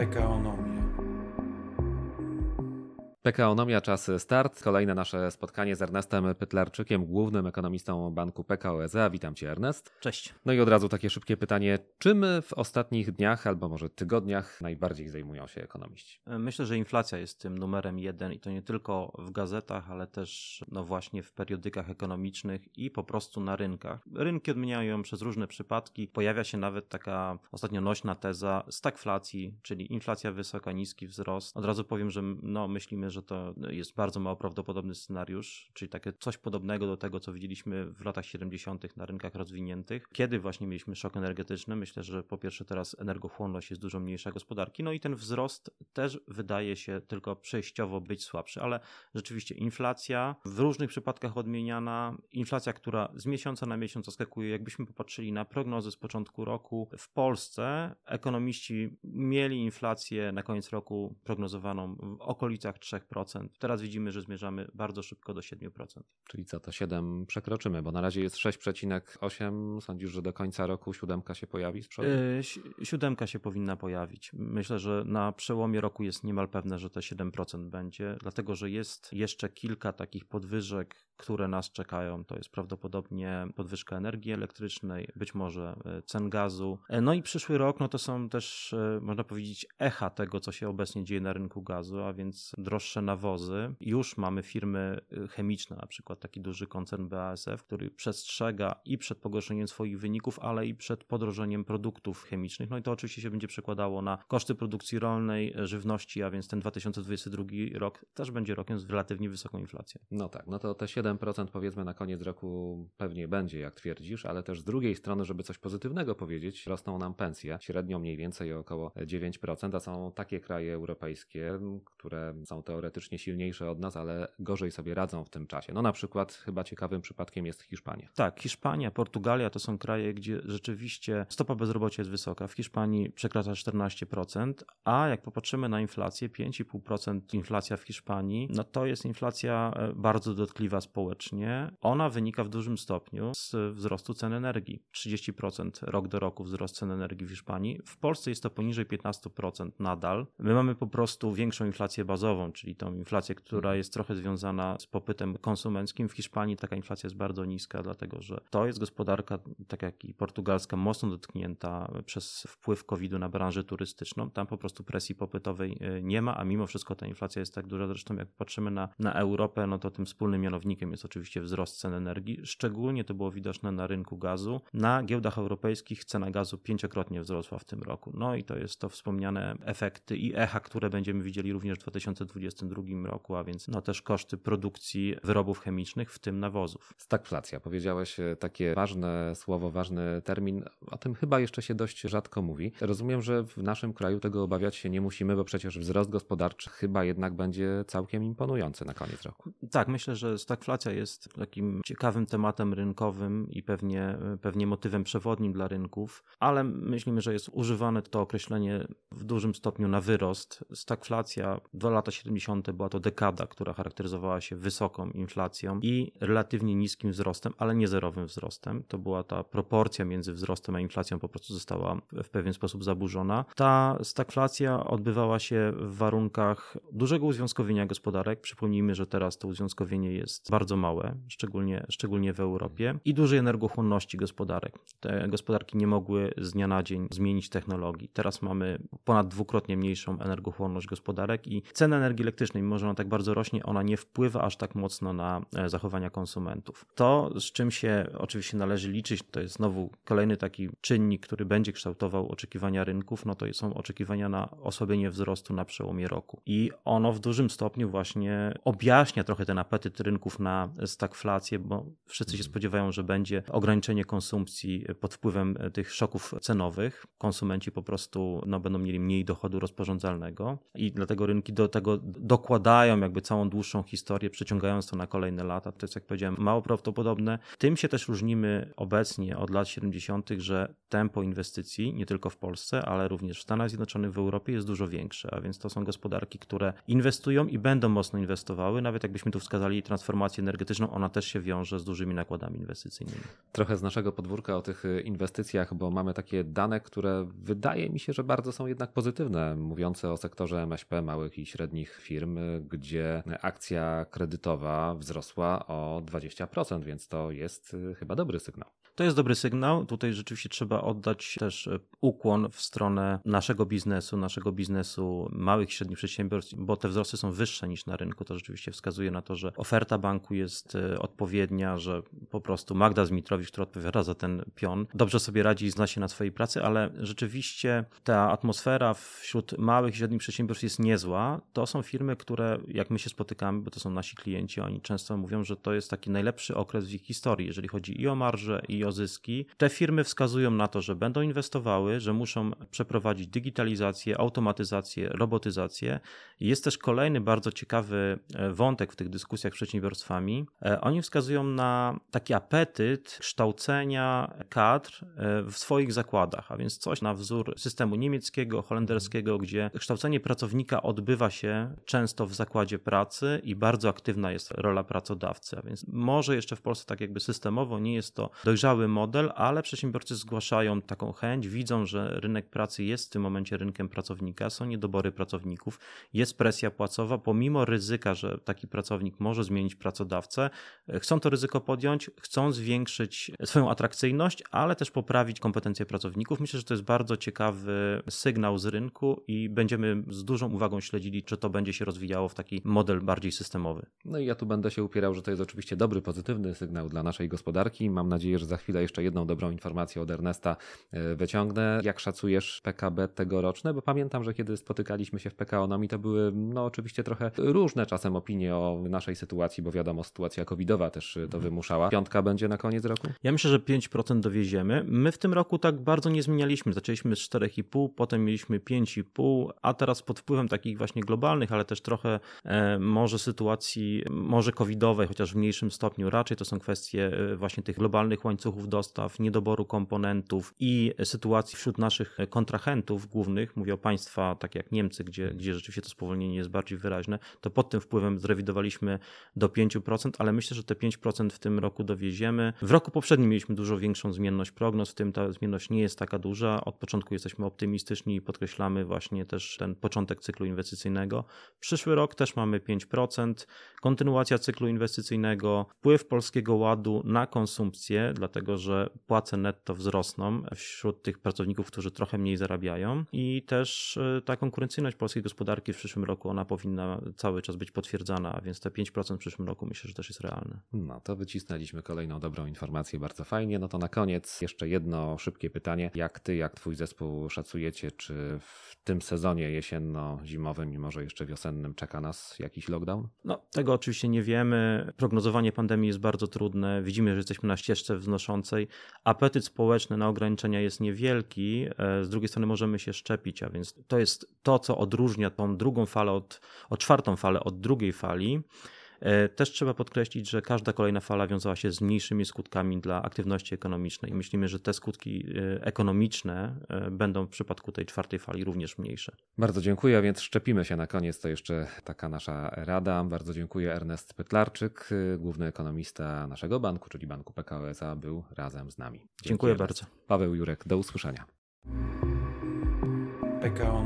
I don't know. PKOnomia, czas start. Kolejne nasze spotkanie z Ernestem Pytlarczykiem, głównym ekonomistą banku PKO SA. Witam Cię, Ernest. Cześć. No i od razu takie szybkie pytanie. Czym w ostatnich dniach albo może tygodniach najbardziej zajmują się ekonomiści? Myślę, że inflacja jest tym numerem jeden i to nie tylko w gazetach, ale też no właśnie w periodykach ekonomicznych i po prostu na rynkach. Rynki odmieniają ją przez różne przypadki. Pojawia się nawet taka ostatnio nośna teza stagflacji, czyli inflacja wysoka, niski wzrost. Od razu powiem, że no, myślimy, że to jest bardzo mało prawdopodobny scenariusz, czyli takie coś podobnego do tego, co widzieliśmy w latach 70. na rynkach rozwiniętych, kiedy właśnie mieliśmy szok energetyczny. Myślę, że po pierwsze teraz energochłonność jest dużo mniejsza gospodarki, no i ten wzrost też wydaje się tylko przejściowo być słabszy, ale rzeczywiście inflacja w różnych przypadkach odmieniana, inflacja, która z miesiąca na miesiąc zaskakuje. Jakbyśmy popatrzyli na prognozy z początku roku, w Polsce ekonomiści mieli inflację na koniec roku prognozowaną w okolicach 3%. Teraz widzimy, że zmierzamy bardzo szybko do 7%. Czyli co, to 7 przekroczymy, bo na razie jest 6,8. Sądzisz, że do końca roku siódemka się pojawi z przodu? Yy, siódemka się powinna pojawić. Myślę, że na przełomie roku jest niemal pewne, że te 7% będzie, dlatego że jest jeszcze kilka takich podwyżek, które nas czekają. To jest prawdopodobnie podwyżka energii elektrycznej, być może e, cen gazu. E, no i przyszły rok, no to są też, można powiedzieć, echa tego, co się obecnie dzieje na rynku gazu, a więc droższe nawozy. Już mamy firmy chemiczne, na przykład taki duży koncern BASF, który przestrzega i przed pogorszeniem swoich wyników, ale i przed podrożeniem produktów chemicznych. No i to oczywiście się będzie przekładało na koszty produkcji rolnej, żywności, a więc ten 2022 rok też będzie rokiem z relatywnie wysoką inflacją. No tak, no to te 7% powiedzmy na koniec roku pewnie będzie, jak twierdzisz, ale też z drugiej strony, żeby coś pozytywnego powiedzieć, rosną nam pensje, średnio mniej więcej o około 9%, a są takie kraje europejskie, które są teoretycznie silniejsze od nas, ale gorzej sobie radzą w tym czasie. No na przykład chyba ciekawym przypadkiem jest Hiszpania. Tak, Hiszpania, Portugalia to są kraje, gdzie rzeczywiście stopa bezrobocia jest wysoka. W Hiszpanii przekracza 14%, a jak popatrzymy na inflację, 5,5% inflacja w Hiszpanii, no to jest inflacja e, bardzo dotkliwa społecznie. Ona wynika w dużym stopniu z wzrostu cen energii. 30% rok do roku wzrost cen energii w Hiszpanii. W Polsce jest to poniżej 15% nadal. My mamy po prostu większą inflację bazową, czyli tą inflację, która jest trochę związana z popytem konsumenckim. W Hiszpanii taka inflacja jest bardzo niska, dlatego że to jest gospodarka, tak jak i portugalska, mocno dotknięta przez wpływ COVID-u na branżę turystyczną. Tam po prostu presji popytowej e, nie ma, a mimo wszystko ta inflacja jest tak duża. Zresztą jak patrzymy na, na Europę, no to tym wspólnym mianownikiem jest oczywiście wzrost cen energii. Szczególnie to było widoczne na rynku gazu. Na giełdach europejskich cena gazu pięciokrotnie wzrosła w tym roku. No i to jest to wspomniane efekty i echa, które będziemy widzieli również w 2022 roku, a więc no też koszty produkcji wyrobów chemicznych, w tym nawozów. Stagflacja. Powiedziałeś e, takie ważne słowo, ważny termin. O tym chyba jeszcze się dość rzadko mówi. Rozumiem, że w naszym kraju tego obawiać się nie musimy, bo przecież wzrost gospodarczy chyba jednak będzie całkiem imponujący na koniec roku. Tak, myślę, że stagflacja jest takim ciekawym tematem rynkowym i pewnie, pewnie motywem przewodnim dla rynków, ale myślimy, że jest używane to określenie w dużym stopniu na wyrost. Stagflacja, dwa lata 70. była to dekada, która charakteryzowała się wysoką inflacją i relatywnie niskim wzrostem, ale nie zerowym wzrostem. To była ta proporcja między wzrostem a inflacją po prostu została w pewien sposób zaburzona. Ta stagflacja odbywała się w warunkach dużego uzwiązkowienia gospodarek. Przypomnijmy, że teraz to uzwiązkowienie jest bardzo małe, szczególnie, szczególnie w Europie, i dużej energochłonności gospodarek. Te gospodarki nie mogły z dnia na dzień zmienić technologii. Teraz mamy ponad dwukrotnie mniejszą energochłonność gospodarek i cena energii elektrycznej, mimo że ona tak bardzo rośnie, ona nie wpływa aż tak mocno na e, zachowania konsumentów. To, z czym się oczywiście należy liczyć, to jest znowu kolejny taki czynnik, który będzie kształtował oczekiwania rynków, no to są oczekiwania na osłabienie wzrostu na przełomie roku. I ono w dużym stopniu właśnie objaśnia trochę ten apetyt rynków na stagflację, bo wszyscy się spodziewają, że będzie ograniczenie konsumpcji pod wpływem tych szoków cenowych. Konsumenci po prostu no, będą mieli mniej dochodu rozporządzalnego i dlatego rynki do tego dokładają jakby całą dłuższą historię, przeciągając to na kolejne lata. To jest, jak powiedziałem, mało prawdopodobne. Tym się też różnimy obecnie od lat 70., że tempo inwestycji, nie tylko w Polsce, ale również w Stanach Zjednoczonych, w Europie jest dużo większe, a więc to są gospodarki, które inwestują i będą mocno inwestowały. Nawet jakbyśmy tu wskazali transformację energetyczną, ona też się wiąże z dużymi nakładami inwestycyjnymi. Trochę z naszego podwórka o tych inwestycjach, bo mamy takie dane, które wydaje mi się, że bardzo są jednak pozytywne, mówiące o sektorze MŚP, małych i średnich firm, gdzie akcja kredytowa wzrosła o 20%, więc to jest y, chyba dobry sygnał. To jest dobry sygnał. Tutaj rzeczywiście trzeba oddać też e, ukłon w stronę naszego biznesu, naszego biznesu małych i średnich przedsiębiorstw, bo te wzrosty są wyższe niż na rynku. To rzeczywiście wskazuje na to, że oferta banku jest e, odpowiednia, że po prostu Magda Zmitrowicz, która odpowiada za ten pion, dobrze sobie radzi i zna się na swojej pracy, ale rzeczywiście ta atmosfera wśród małych i średnich przedsiębiorstw jest niezła. To są firmy, które jak my się spotykamy, bo to są nasi klienci, oni często mówią, że to jest taki najlepszy okres w ich historii, jeżeli chodzi i o marże, i o zyski. Te firmy wskazują na to, że będą inwestowały, że muszą przeprowadzić digitalizację, automatyzację, robotyzację. Jest też kolejny bardzo ciekawy e, wątek w tych dyskusjach z przedsiębiorstwami. E, oni wskazują na taki apetyt kształcenia kadr e, w swoich zakładach, a więc coś na wzór systemu niemieckiego, holenderskiego, gdzie kształcenie pracownika odbywa się często w zakładzie pracy i bardzo aktywna jest rola pracodawcy. A więc może jeszcze w Polsce tak jakby systemowo nie jest to dojrzały model, ale przedsiębiorcy zgłaszają taką chęć, widzą, że rynek pracy jest w tym momencie rynkiem pracownika, są niedobory pracowników, jest presja płacowa, pomimo ryzyka, że taki pracownik może zmienić pracodawcę, chcą to ryzyko podjąć, chcą zwiększyć swoją atrakcyjność, ale też poprawić kompetencje pracowników. Myślę, że to jest bardzo ciekawy sygnał z rynku i będziemy z dużą uwagą śledzili, czy to będzie się rozwijało w taki model bardziej systemowy. No i ja tu będę się upierał, że to jest oczywiście dobry, pozytywny sygnał dla naszej gospodarki. Mam nadzieję, że za chwilę jeszcze jedną dobrą informację od Ernesta e, wyciągnę. Jak szacujesz PKB tegoroczne? Bo pamiętam, że kiedy spotykaliśmy się w PKOnomii, to były no oczywiście trochę różne czasem opinie o naszej sytuacji, bo wiadomo, sytuacja covidowa też to mhm. wymuszała. Piątka będzie na koniec roku? Ja myślę, że 5% dowieziemy. My w tym roku tak bardzo nie zmienialiśmy. Zaczęliśmy z 4,5, potem mieliśmy 5,5, a teraz pod wpływem takich właśnie globalnych, ale też trochę e, może sytuacji, może covidowej, chociaż w mniejszym stopniu. Raczej to są kwestie e, właśnie tych globalnych łańcuchów dostaw, niedoboru komponentów i sytuacji wśród naszych kontrahentów głównych, mówię o państwa tak jak Niemcy, gdzie, gdzie rzeczywiście to spowolnienie jest bardziej wyraźne, to pod tym wpływem zrewidowaliśmy do 5%, ale myślę, że te 5% w tym roku dowieziemy. W roku poprzednim mieliśmy dużo większą zmienność prognoz, w tym ta zmienność nie jest taka duża. Od początku jesteśmy optymistyczni i podkreślamy właśnie też ten początek cyklu inwestycyjnego. Przyszły rok też mamy 5%, kontynuacja cyklu inwestycyjnego, wpływ polskiego ładu na konsumpcję, dlatego że płace netto wzrosną wśród tych pracowników, którzy trochę mniej zarabiają i też e, ta konkurencyjność polskiej gospodarki w przyszłym roku, ona powinna cały czas być potwierdzana, a więc te 5% w przyszłym roku myślę, że też jest realne. No to wycisnęliśmy kolejną dobrą informację, bardzo fajnie. No to na koniec jeszcze jedno szybkie pytanie. Jak ty, jak twój zespół szacujecie, czy w tym sezonie jesienno-zimowym, mimo że jeszcze wiosennym czeka nas jakiś lockdown? No tego oczywiście nie wiemy. Prognozowanie pandemii jest bardzo trudne. Widzimy, że jesteśmy na ścieżce wznoszącej. Apetyt społeczny na ograniczenia jest niewielki. E, z drugiej strony możemy się szczepić, a więc to jest to, co odróżnia tą drugą falę od, od czwartą falę od drugiej fali. E, też trzeba podkreślić, że każda kolejna fala wiązała się z mniejszymi skutkami dla aktywności ekonomicznej. Myślimy, że te skutki e, ekonomiczne e, będą w przypadku tej czwartej fali również mniejsze. Bardzo dziękuję, a więc szczepimy się na koniec. To jeszcze taka nasza rada. Bardzo dziękuję. Ernest Pytlarczyk, główny ekonomista naszego banku, czyli Banku PKO SA, był razem z nami. Dziękuję, dziękuję bardzo. Paweł Jurek, do usłyszenia. PKO